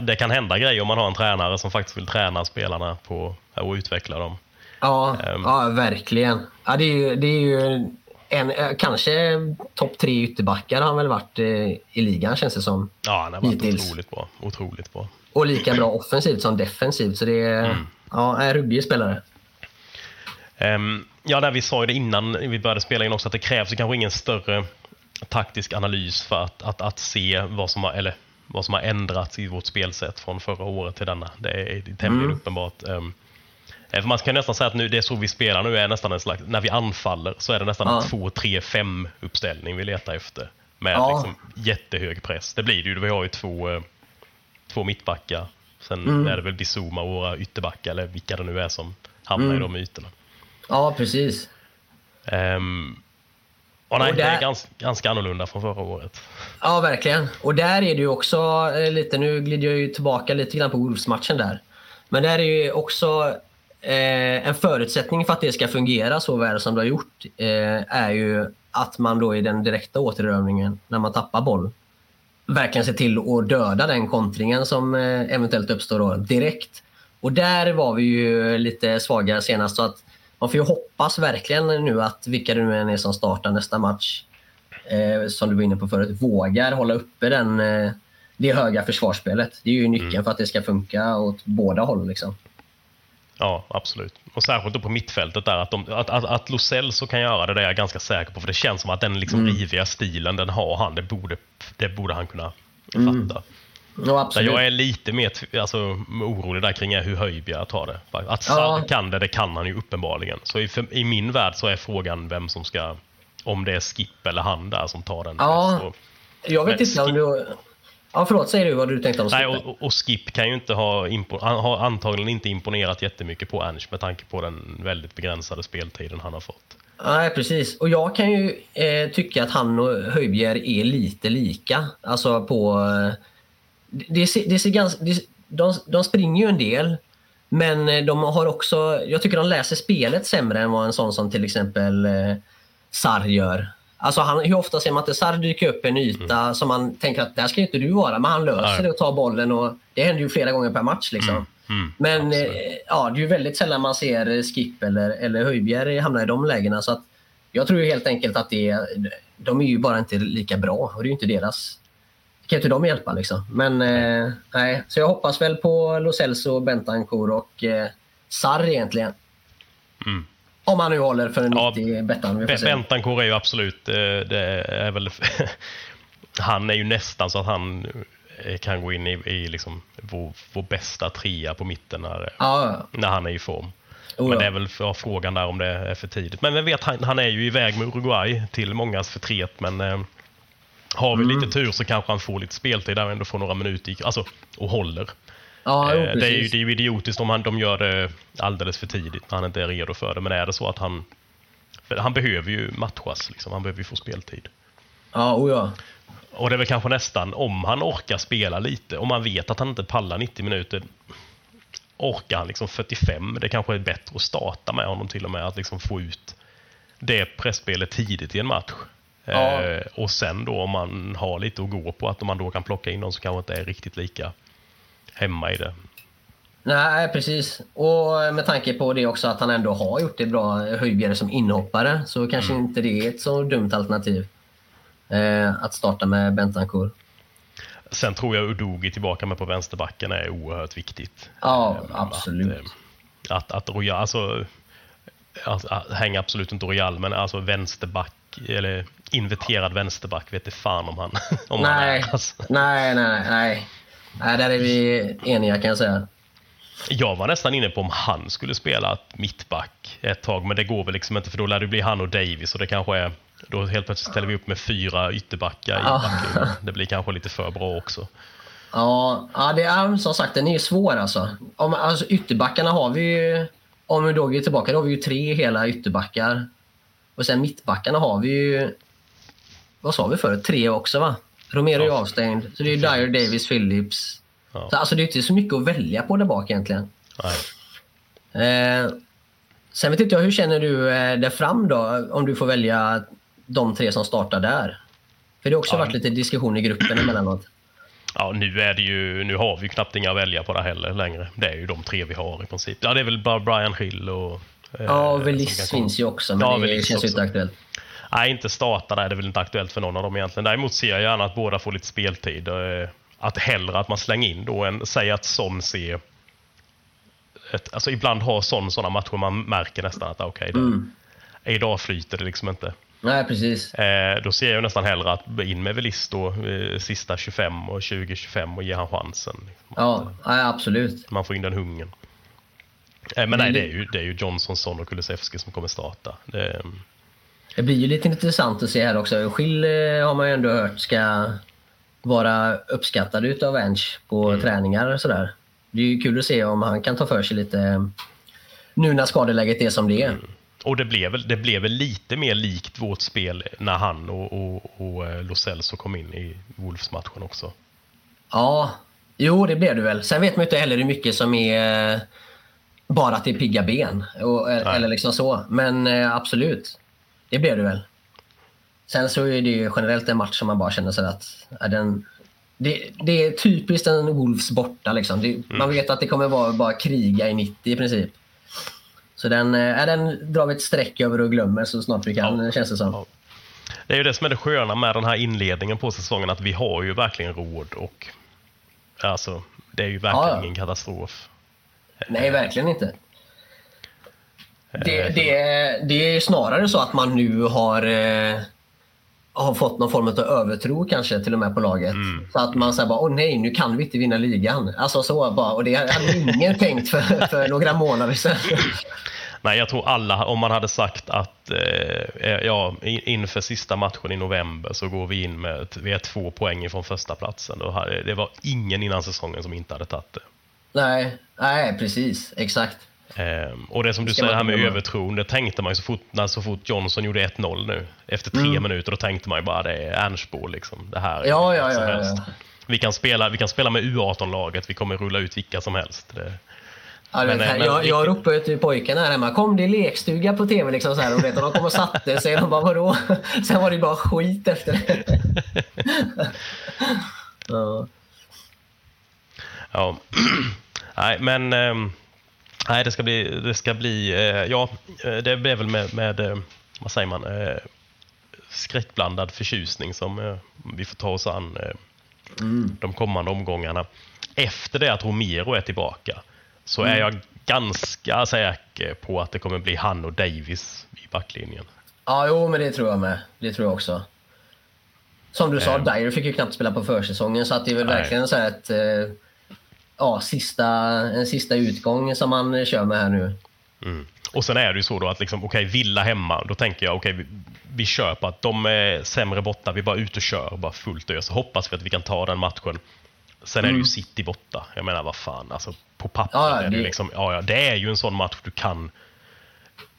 det kan hända grejer om man har en tränare som faktiskt vill träna spelarna på och utveckla dem. Ja, Ehm. ja verkligen. Ja, det är ju, det är ju en, eh, kanske topp tre ytterbackar har han väl varit eh, i ligan känns det som. Ja, han har varit Hittills. otroligt bra. Otroligt bra. Och lika bra offensivt som defensivt. Så det är Mm. ja, en ruggig spelare. Ehm, ja, där vi sa ju det innan vi började spela in också att det krävs ju kanske ingen större taktisk analys för att, att, att se vad som, har, eller, vad som har ändrats i vårt spelsätt från förra året till denna. Det är tämligen Mm. uppenbart. Eh, för man kan nästan säga att nu, det är så vi spelar nu är nästan en slags, när vi anfaller så är det nästan Ja. en 2-3-5 uppställning vi letar efter. Med Ja. liksom jättehög press. Det blir det ju. Vi har ju två, eh, två mittbackar. Sen Mm. är det väl Bizuma och våra ytterbackar eller vilka det nu är som hamnar Mm. i de ytorna. Ja, precis. Um, och nej, Och det är där- ganska, ganska annorlunda från förra året. Ja, verkligen. Och där är det ju också eh, lite, nu glider jag ju tillbaka lite grann på Wolves-matchen där. Men där är ju också eh, en förutsättning för att det ska fungera så väl som det har gjort eh, är ju att man då i den direkta återövningen, när man tappar boll, verkligen ser till att döda den kontringen som eh, eventuellt uppstår då direkt. Och där var vi ju lite svagare senast. Så att man får ju hoppas verkligen nu att vilka det nu än är som startar nästa match, eh, som du var inne på förut, vågar hålla uppe den, eh, det höga försvarsspelet. Det är ju nyckeln för att det ska funka åt båda håll. Liksom. Ja, absolut. Och särskilt då på mittfältet där. Att, de, att, att, att Lo Celso kan göra det, det är jag ganska säker på. För det känns som att den liksom Mm. riviga stilen, den har han. Det borde, det borde han kunna Mm. fatta. Ja, Där absolut. jag är lite mer alltså, orolig där kring hur Höjbjerg tar det. Att Ja. Sarr kan det, det kan han ju uppenbarligen. Så i, för, i min värld så är frågan vem som ska, om det är Skip eller han där som tar den. Ja. Jag vet inte om du... Ja, förlåt. Säger du vad du tänkte om nej, Skippe? och, och- Skip kan ju inte ha, impo, han har antagligen inte imponerat jättemycket på Ernst med tanke på den väldigt begränsade speltiden han har fått. Nej, precis. Och jag kan ju eh, tycka att han och Höjbjerg är lite lika. Alltså på... Eh, det, det, ser, det ser ganska... Det, de, de springer ju en del. Men eh, de har också... Jag tycker de läser spelet sämre än vad en sån som till exempel eh, Sarr gör. Alltså han, hur ofta ser man inte Sarr dyka upp en yta som man tänker att där ska inte du vara. Men han löser Nej. det och tar bollen. och Det händer ju flera gånger per match. Liksom. Mm, Men eh, ja, det är ju väldigt sällan man ser Skip eller, eller Höjbjerg hamna i de lägena. Så att jag tror ju helt enkelt att det de är ju bara inte lika bra och det är ju inte deras... Kan inte de hjälpa liksom. Men eh, nej, så jag hoppas väl på Lo Celso, Bentancourt och eh, Sarr egentligen. Mm. Om han nu håller för en Ja, 90 Bettan. Vi får Be- se. Bentancourt är ju absolut, eh, det är väl, han är ju nästan så att han eh, kan gå in i, i liksom vår, vår bästa trea på mitten när, Ja, när han är i form. Oh, Men ja. det är väl för frågan där om det är för tidigt. Men vem vet, han, han är ju iväg med Uruguay till mångas förtret. Men eh, har vi Mm. lite tur så kanske han får lite speltid där och ändå får några minuter alltså, och håller. Ja jo, Eh, det, är ju, det är ju idiotiskt om han, de gör det alldeles för tidigt när han inte är redo för det. Men är det så att han... Han behöver ju matchas, liksom. han behöver ju få speltid. Ja, oh, ja. Och det är väl kanske nästan, om han orkar spela lite, om man vet att han inte pallar 90 minuter, orkar han liksom 45, det kanske är bättre att starta med honom till och med, att liksom få ut det pressspelet tidigt i en match. Ja. Eh, och sen då om man har lite att gå på, att om man då kan plocka in någon som kanske inte är riktigt lika hemma i det. Nej, precis. Och med tanke på det också att han ändå har gjort det bra, Höjbjerg som inhoppare, så kanske Mm. inte det är ett så dumt alternativ. Eh, att starta med Bentancourt. Sen tror jag Udogi tillbaka med på vänsterbacken är oerhört viktigt. Ja, Eh, absolut. Att, eh, att, att Royal, alltså, att, att hänga absolut inte Royal, men alltså vänsterback, eller inverterad vänsterback, vet inte fan om han, om Nej. han är. Alltså. nej, nej, nej. Nej, där är vi eniga kan jag säga. Jag var nästan inne på om han skulle spela mittback ett tag, men det går väl liksom inte för då lär det bli han och Davis och det kanske är då helt plötsligt ställer vi upp med fyra ytterbackar i Ja. backlinjen. Det blir kanske lite för bra också. Ja, ja det är som sagt den är svår alltså. Om, alltså ytterbackarna har vi ju, om vi då är tillbaka, då har vi ju tre hela ytterbackar. Och sen mittbackarna har vi ju, vad sa vi förut, tre också va? Romero är Ja. avstängd. Så det är Dyer, Davis, Phillips. Ja. Så, alltså det är inte så mycket att välja på där bak egentligen. Eh, sen vet inte jag, hur känner du eh, där fram då? Om du får välja de tre som startar där. För det har också Ja. varit lite diskussion i gruppen emellanåt. Ja, nu, är det ju, nu har vi ju knappt inga att välja på det heller längre. Det är ju de tre vi har i princip. Ja, det är väl bara Brian Hill och... eh, Ja, Velis finns ju också, men Ja, det Velis känns ju inte aktuellt. Nej, inte starta där. Det är väl inte aktuellt för någon av dem egentligen. Däremot ser jag gärna att båda får lite speltid. Eh, Att hellre att man slänger in då än säg att Son ser... Ett, alltså ibland har Son sådana matcher man märker nästan att ah, okej, okay, Mm. idag flyter det liksom inte. Nej, precis. Eh, då ser jag nästan hellre att in med Velis då eh, sista 25 och 20-25 och ge han chansen. Liksom. Ja, nej, absolut. Man får in den hungern. Eh, men nej, det är ju, det är ju Johnson, Son och Kulusevski som kommer starta. Det, Det blir ju lite intressant att se här också. Schill eh, har man ju ändå hört ska vara uppskattad utav Ench på Mm. träningar och sådär. Det är ju kul att se om han kan ta för sig lite eh, nu när skadeläget är som det är. Och det blev, väl, det blev väl lite mer likt vårt spel när han och, och, och eh, Lo Celso kom in i Wolves-matchen också. Ja, jo det blev det väl. Sen vet man ju inte heller hur mycket som är bara att det är pigga ben. Och, eller liksom så. Men absolut, det blev det väl. Sen så är det ju generellt en match som man bara känner sig att ja, den, Det, det är typiskt en Wolves borta. Liksom. Det, Man vet att det kommer vara bara kriga i 90 i princip. Så den, eh, den drar vi ett streck över och glömmer så snart vi kan, Ja. känns det som. Ja. Det är ju det som är det sköna med den här inledningen på säsongen, att vi har ju verkligen råd och alltså, det är ju verkligen ja. ingen katastrof. Nej, verkligen inte. Det, Eh, det, det är snarare så att man nu har, eh, har fått någon form av övertro kanske till och med på laget. Mm. Så att man säger bara, åh nej, nu kan vi inte vinna ligan. Alltså så bara. Och det hade ingen tänkt för, för några månader sedan. Nej, jag tror alla, om man hade sagt att eh, ja, in- inför sista matchen i november så går vi in med vi är två poäng från första platsen. Det var ingen innan säsongen som inte hade tagit det. nej, nej, precis. Exakt. Ehm, och det som du säger här med övertron, det tänkte man ju så fort, när så fort Johnson gjorde 1-0 nu. Efter tre Mm. minuter, då tänkte man ju bara det är Ernstbo liksom. Det här är Ja, ja, som ja, helst. Vi kan, spela, vi kan spela med U18-laget, vi kommer rulla ut vilka som helst. Det, Ja, Men, eh, men jag, jag ropade till pojkarna här hemma. Kom det lekstuga på tv liksom så här. Och vet, och de kom och satte sig. De bara vadå? Sen var det bara skit efter det. ja. Ja. nej, men ehm, nej, det ska bli, det ska bli, eh, ja, eh, det blir väl med, med eh, vad säger man, skräckblandad förtjusning som vi får ta oss an eh, de kommande omgångarna. Efter det att Romero är tillbaka så är jag ganska säker på att det kommer bli han och Davis i backlinjen. ja, jo men det tror jag med. Det tror jag också. Som du sa, Ehm. Dyer fick ju knappt spela på försäsongen. Så att det är väl Nej. verkligen så här ett, ja, sista, en sista utgång som man kör med här nu. Mm. Och sen är det ju så då att liksom, okej, Villa hemma, då tänker jag okej, vi, vi kör på att de är sämre borta, vi bara ute och kör, bara fullt ös. Hoppas vi att vi kan ta den matchen. Sen är det ju City borta. Jag menar, vad fan, alltså på papper Ja, ja, är det, det- liksom, ja, ja, det är ju en sån match du kan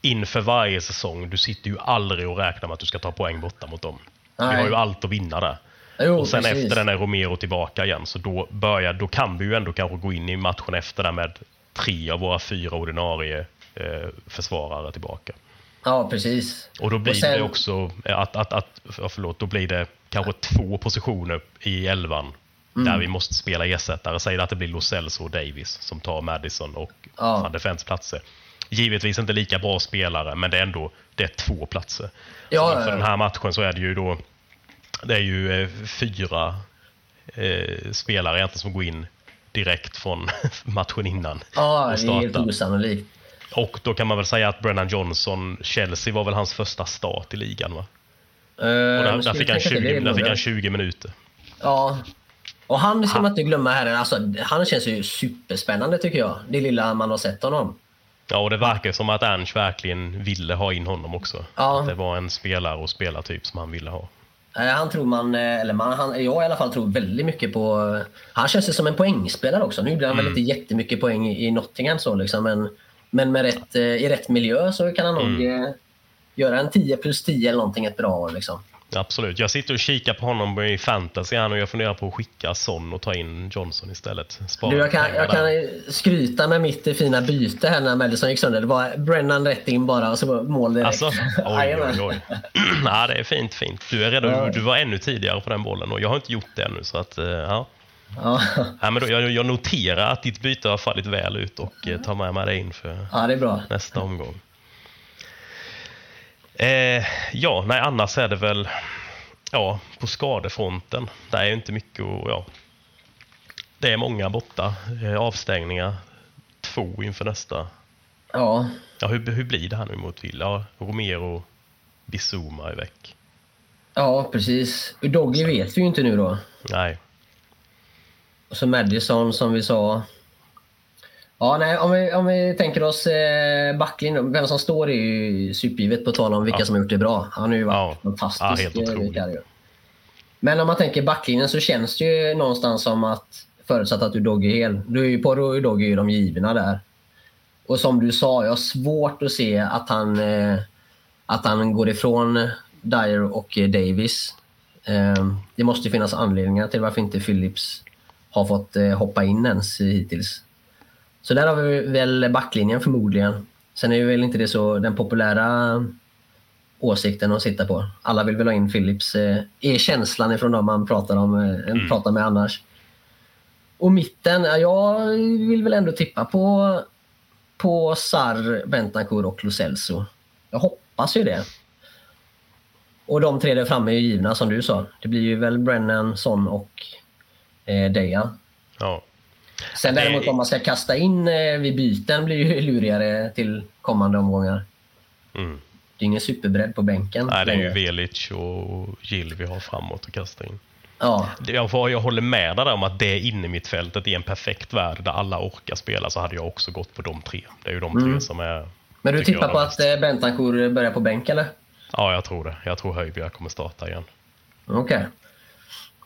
inför varje säsong. Du sitter ju aldrig och räknar med att du ska ta poäng borta mot dem. Nej. har ju allt att vinna där. Jo, och sen precis. efter den är Romero tillbaka igen, så då, börjar, då kan vi ju ändå kanske gå in i matchen efter där med tre av våra fyra ordinarie eh, försvarare tillbaka. Ja, precis. Och då blir Och sen- det också att, att, att ja, förlåt, då blir det kanske två positioner i elvan Mm. där vi måste spela ersättare. Säg att det blir Lo Celso och Davis som tar Madison och Ja. van de Vens platser. Givetvis inte lika bra spelare, men det är ändå det är två platser. Ja, så ja, för ja. den här matchen så är det ju då det är ju eh, fyra eh, spelare egentligen som går in direkt från matchen innan Ja, och det är helt osannolikt. Och då kan man väl säga att Brennan Johnson, Chelsea var väl hans första start i ligan va? Uh, Och där, där, fick han 20, där fick han han 20 minuter. Ja. Och han ska man inte glömma här. Alltså, han känns ju superspännande tycker jag. Det lilla man har sett honom. Ja, och det verkar som att Ernst verkligen ville ha in honom också. Ja. Att det var en spelare och spelartyp som han ville ha. Han tror man, eh, eller man, han, jag i alla fall tror väldigt mycket på... Han känns ju som en poängspelare också. Nu gjorde han Mm. väl inte jättemycket poäng i, Nottingham så liksom, men, men med rätt, eh, i rätt miljö så kan han nog Mm. eh, göra en 10 plus 10 eller någonting ett bra år liksom. Absolut. Jag sitter och kikar på honom i fantasy här nu och jag funderar på att skicka Son och ta in Johnson istället. Spara Du, jag, kan, jag kan skryta med mitt fina byte här när Madison gick sönder. Det var Brennan rätt in bara och så mål direkt. Alltså, oj, oj, oj. Nej, det är fint, fint. Du är redo. Ja. Du var ännu tidigare på den bollen och jag har inte gjort det ännu. Så att, eh, ja. Ja. Ja, men då, jag, jag noterar att ditt byte har fallit väl ut och eh, tar med mig det ja, det är bra. nästa omgång. Eh, ja, nej, annars är det väl ja, på skadefronten. Det är ju inte mycket att... Ja, det är många borta. Eh, avstängningar. Två inför nästa. Ja, Ja, hur, hur blir det här nu mot Villa? Ja, Romero, Bizuma är väck. ja precis. Udogi vet vi ju inte nu då. Nej. Och så Madison som vi sa. Ja, nej, om vi, om vi tänker oss eh, backlinjen. Vem som står är ju supergivet på tal om vilka Ja. som har gjort det bra. Han har ju varit Ja. fantastisk. Ja, helt eh. Men om man tänker backlinjen så känns det ju någonstans som att förutsatt att Udogi är hel. Då är ju Porro och Udogi är de givna där. Och som du sa, jag har svårt att se att han, eh, att han går ifrån Dyer och eh, Davis. Det måste ju finnas anledningar till varför inte Phillips har fått eh, hoppa in ens hittills. Så där har vi väl backlinjen förmodligen. Sen är ju väl inte det så den populära åsikten att sitta på. Alla vill väl ha in Philips, eh, är känslan ifrån dem man pratar, om, eh, pratar med annars. Och mitten, ja, jag vill väl ändå tippa på, på Sar, Bentancourt och Lo Celso. Jag hoppas ju det. Och de tre där framme är ju givna som du sa. Det blir ju väl Brennan, Son och eh, Deja. Ja. Sen Det- däremot om man ska kasta in eh, vid byten blir ju lurigare till kommande omgångar. Mm. Det är ingen superbredd på bänken. Nej, det är ju. Velic och Gill vi har framåt att kasta in. Ja, Jag, får- jag håller med dig om att det inne mitt fältet i en perfekt värld där alla orkar spela så hade jag också gått på de tre. Det är ju de tre Mm. som är... men du tippar på att eh, Bentancourt börjar på bänk eller? Ja, jag tror det. Jag tror Höjbjerg kommer starta igen. Okej.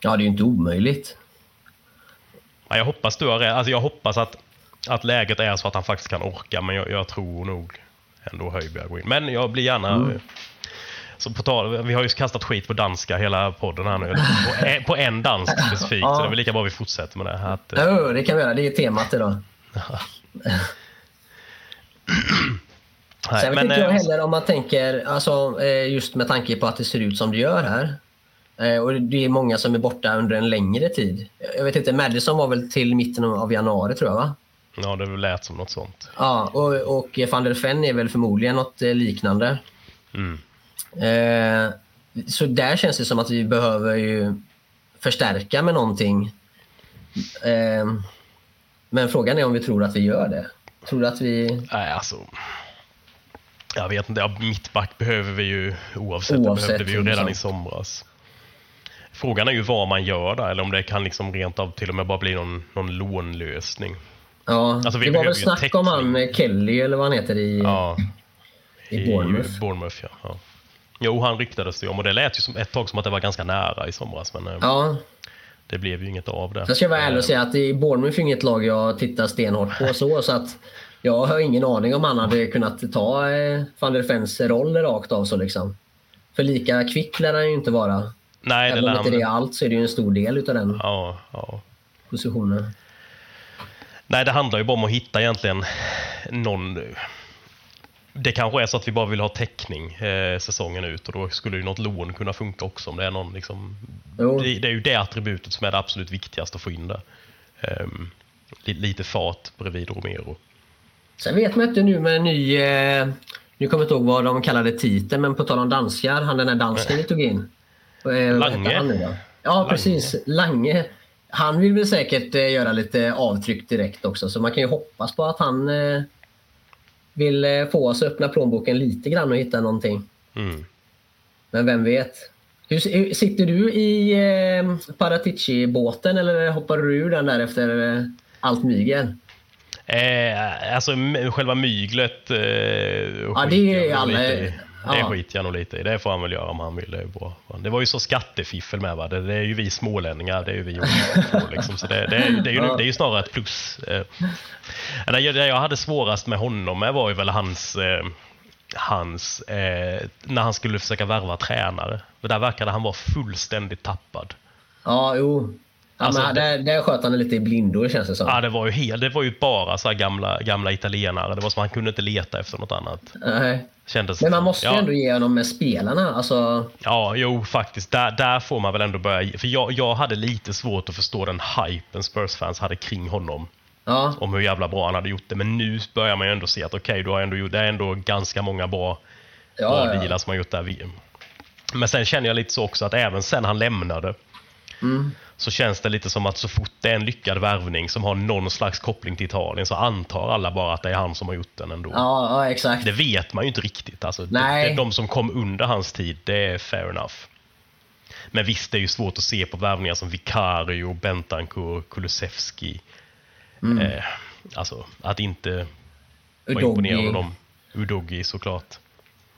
Ja, det är ju inte omöjligt. Ja, jag hoppas du har rätt. Alltså, jag hoppas att, att läget är så att han faktiskt kan orka, men jag, jag tror nog ändå Höjbjerg går in. Men jag blir gärna... Mm. Så på tal, vi har ju kastat skit på danska hela podden här nu. På en, på en dansk specifikt, Ja. så det är väl lika bra vi fortsätter med det. Här, att, eh, Jo, det kan vi göra. Det är temat idag. nej, Sen vet men, inte jag eh, heller om man tänker, alltså, eh, just med tanke på att det ser ut som det gör här. Eh, Och det är många som är borta under en längre tid. Jag vet inte, Madison var väl till mitten av januari tror jag va? Ja, det lät som något sånt. Ja, och, och van der Ven är väl förmodligen något eh, liknande. Mm. Eh, så där känns det som att vi behöver ju förstärka med någonting. Eh, men frågan är om vi tror att vi gör det. Tror du att vi... Nej, alltså. Jag vet inte. Ja, mittback behöver vi ju oavsett. Oavsett, det behövde vi ju redan i somras. Frågan är ju vad man gör där, eller om det kan liksom rent av till och med bara bli någon, någon lånlösning. Ja, Alltså, det var väl snack om täckning. han eh, Kelly eller vad han heter i, Ja, i Bournemouth. Bournemouth ja. ja. Jo, han ryktades det om och det lät ju som ett tag som att det var ganska nära i somras, men eh, Ja, det blev ju inget av det. jag ska vara ärlig och Eh, säga att i Bournemouth är inget lag jag tittar stenhårt på så, så att jag har ingen aning om han hade kunnat ta eh, van der Vens roll rakt av så liksom. För lika kvick lär han ju inte vara. Nej, Även om inte det är allt så är det ju en stor del utav den Ja, ja. positionen. Nej, det handlar ju bara om att hitta egentligen någon... Det kanske är så att vi bara vill ha täckning eh, säsongen ut och då skulle ju något lån kunna funka också om det är någon liksom... Det, det är ju det attributet som är det absolut viktigaste att få in där. Li, lite fart bredvid Romero. Sen vet man inte nu med en ny... Eh, nu kommer jag inte ihåg vad de kallade titeln, men på tal om danskar, han den där dansken vi tog in. Eh, Lange. Ja, precis. Lange. Han vill väl säkert eh, göra lite avtryck direkt också, så man kan ju hoppas på att han eh, vill få oss att öppna plånboken lite grann och hitta någonting. Mm. Men vem vet? Hur, sitter du i eh, Paratici-båten eller hoppar du ur den där efter eh, allt mygel? Eh, alltså själva myglet eh, Ja, det är alla- lite. Det ja. skiter jag nog lite i. Det får han väl göra om han vill. Det, är bra. Det var ju så skattefiffel med va. Det, det är ju vi smålänningar. Det är ju vi liksom. Så det, det, är, det, är ju, det är ju snarare ett plus. Eh, Det jag- det jag hade svårast med honom med var ju väl hans eh, hans, eh, när han skulle försöka värva tränare. För där verkade han vara fullständigt tappad. Ja, jo. Ja, Alltså, men det- där, där sköt han lite i blindo känns det som. Ja, det var ju, helt, det var ju bara så gamla, gamla italienare. Det var som han kunde inte leta efter något annat. Nej. Kändes Men man måste ju ja. ändå ge honom med spelarna. Alltså, Ja, jo faktiskt. Där, där får man väl ändå börja. För jag, jag hade lite svårt att förstå den hypen Spurs-fans hade kring honom. ja. Om hur jävla bra han hade gjort det. Men nu börjar man ju ändå se att okej, du har ändå gjort, det är ändå ganska många bra, Ja, bra ja, ja. dealar som har gjort det här VM. Men sen känner jag lite så också att även sen han lämnade Mm. Så känns det lite som att så fort det är en lyckad värvning som har någon slags koppling till Italien så antar alla bara att det är han som har gjort den ändå. Ja, ja, exakt. Det vet man ju inte riktigt. Alltså, Nej. Det, det, de som kom under hans tid, det är fair enough. Men visst, det är ju svårt att se på värvningar som Vicario, Bentancourt, Kulusevski. Mm. Eh, alltså, att inte vara imponerad av dem. Udogi såklart.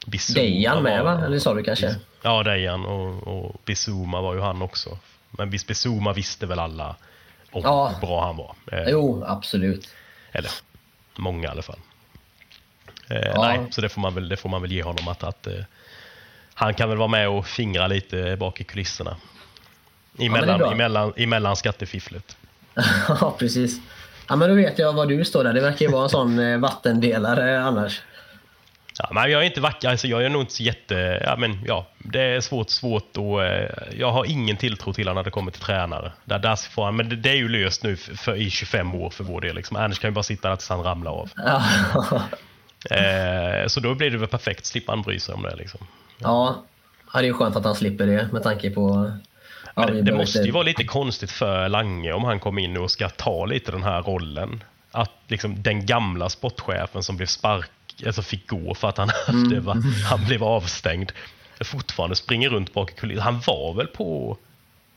Bissouma Dejan med var- va? Eller sa du kanske? Ja, Dejan och, och Bissouma var ju han också. Men visst, Bissouma visste väl alla om Ja. hur bra han var. Eh, Jo, absolut. eller många i alla fall. Eh, Ja. Nej, så det får, man väl, det får man väl ge honom att, att eh, han kan väl vara med och fingra lite bak i kulisserna. Emellan, bra. emellan, emellan skattefifflet. Ja, precis. Ja, men då vet jag var du står där. Det verkar ju vara en sån eh, vattendelare annars. Ja, men jag är inte vacker, alltså jag är nog inte så jätte... Ja, men ja, det är svårt, svårt och eh, jag har ingen tilltro till honom när det kommer till tränare. Där, där får han, men det, det är ju löst nu för, för, i 25 år för vår del. Liksom. Annars kan ju bara sitta där tills han ramlar av. Ja, Eh, så då blir det väl perfekt, slippa han bry sig om det. Liksom. ja. ja, det är ju skönt att han slipper det med tanke på... Ja, det, det måste ju vara lite konstigt för Lange om han kom in och ska ta lite den här rollen. Att liksom den gamla sportchefen som blev spark, alltså fick gå för att han, Mm. det var, han blev avstängd. Fortfarande springer runt bak i kulisserna. Han var väl på...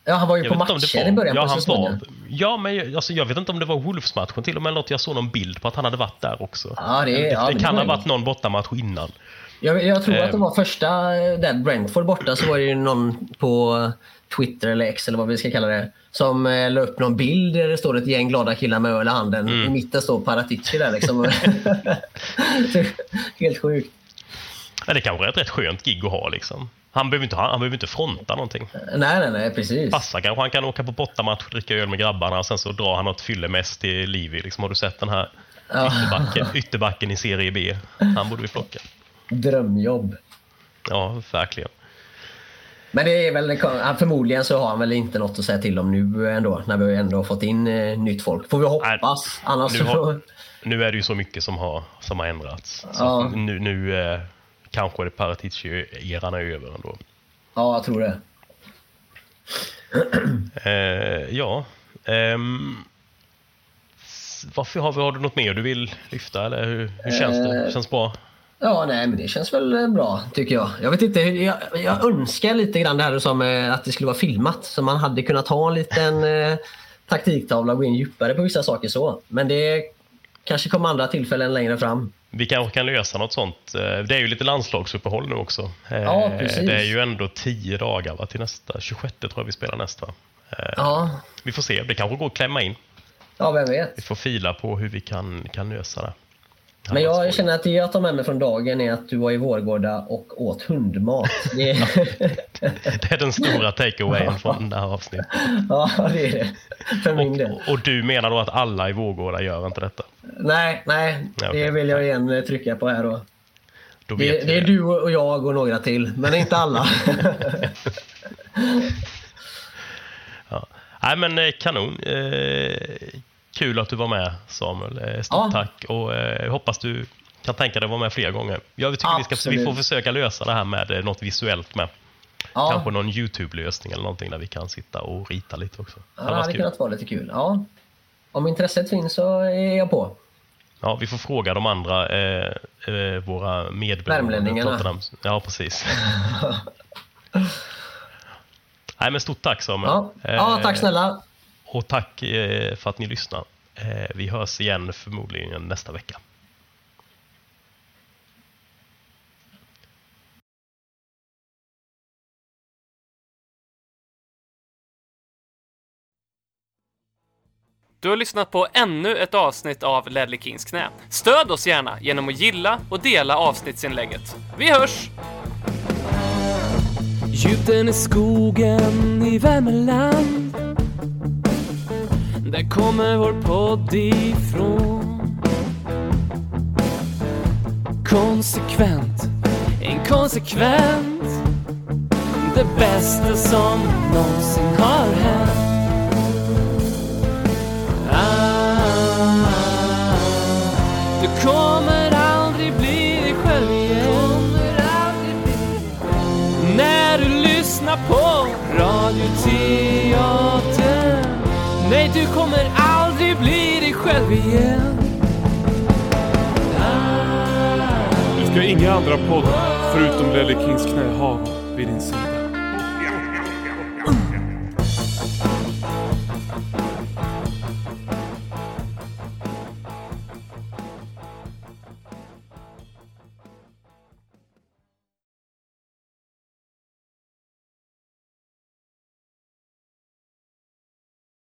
Ja, han var ju på det matcher var, i början ja, på han säsongen. var, ja, men jag- alltså, jag vet inte om det var Wolves-matchen till och med eller något. Jag såg någon bild på att han hade varit där också. Ja, det, det, ja, det men kan ha var- varit någon bortamatch innan. Jag, jag tror att det Ehm. var första, där Brentford borta, så var det ju någon på Twitter eller X eller vad vi ska kalla det. Som eh, la upp någon bild där det står ett gäng glada killar med öl i handen. Mm. I mitten står Paratici där liksom. Helt sjukt. Men det kanske är ett rätt skönt gig att ha liksom. Han behöver inte, ha- han behöver inte fronta någonting. Nej, nej, nej, precis. Passa kanske han kan åka på bortamatch och dricka öl med grabbarna och sen så drar han något fyllemest till Livi. Liksom, har du sett den här Ja. ytterbacken, ytterbacken i Serie B? Han borde vi plocka. Drömjobb. Ja, verkligen. Men det är väl, förmodligen så har han väl inte något att säga till om nu ändå, när vi ändå har fått in eh, nytt folk. Får vi hoppas. Annars nu, har, nu är det ju så mycket som har, som har ändrats. Så Ja. nu, nu eh, kanske det Paratici-eran är över ändå. Ja, jag tror det. Eh, ja. Ehm, varför har, vi, har du något mer du vill lyfta eller hur, hur känns det? Eh, Känns bra? Ja, nej, men det känns väl eh, bra tycker jag. Jag vet inte, jag, jag önskar lite grann det här som eh, att det skulle vara filmat. Så man hade kunnat ha en liten eh, taktiktavla och gå in djupare på vissa saker så. Men det kanske kommer andra tillfällen längre fram. Vi kanske kan lösa något sånt. Eh, Det är ju lite landslagsuppehåll nu också. Eh, Ja, precis. Det är ju ändå tio dagar va, till nästa. 26 tror jag vi spelar nästa. Eh, Ja, Vi får se. Det kanske går att klämma in. ja vem vet. Vi får fila på hur vi kan, kan lösa det. Men jag känner att det jag tar med mig från dagen är att du var i Vårgårda och åt hundmat. Det, Det är den stora takeawayen från det här avsnittet. ja, det är det. För min del. Och, och du menar då att alla i Vårgårda gör inte detta? Nej, nej. Det vill jag igen eh, trycka på här då. Då Det, det är du och jag och några till, men inte alla. Ja. Nej men eh, kanon. Kul att du var med Samuel. Eh, stort Ja. tack och eh, hoppas du kan tänka dig att vara med fler gånger. Jag tycker vi, ska, vi får försöka lösa det här med eh, något visuellt med. Ja, Kanske någon YouTube-lösning eller någonting där vi kan sitta och rita lite också. ja, Det hade kul. kunnat vara lite kul. Ja. Om intresset finns så är jag på. Ja, vi får fråga de andra, eh, eh, våra medberoende. Värmlänningarna. Ja, precis. Nej, men stort tack Samuel. Ja, ja tack snälla. Och tack eh, för att ni lyssnar. Eh, vi hörs igen förmodligen nästa vecka. Du har lyssnat på ännu ett avsnitt av Ledley Kings knä. Stöd oss gärna genom att gilla och dela avsnittsinlägget. Vi hörs! Djupen i skogen i Värmeland där kommer vår podd ifrån. Konsekvent, inkonsekvent Det bästa som någonsin har hänt. Ah, du kommer aldrig bli dig själv igen. När du lyssnar på Radioteatern Nej, du kommer aldrig bli dig själv igen Du ska inga andra poddar förutom Lelle Kings knä ha vid din sida.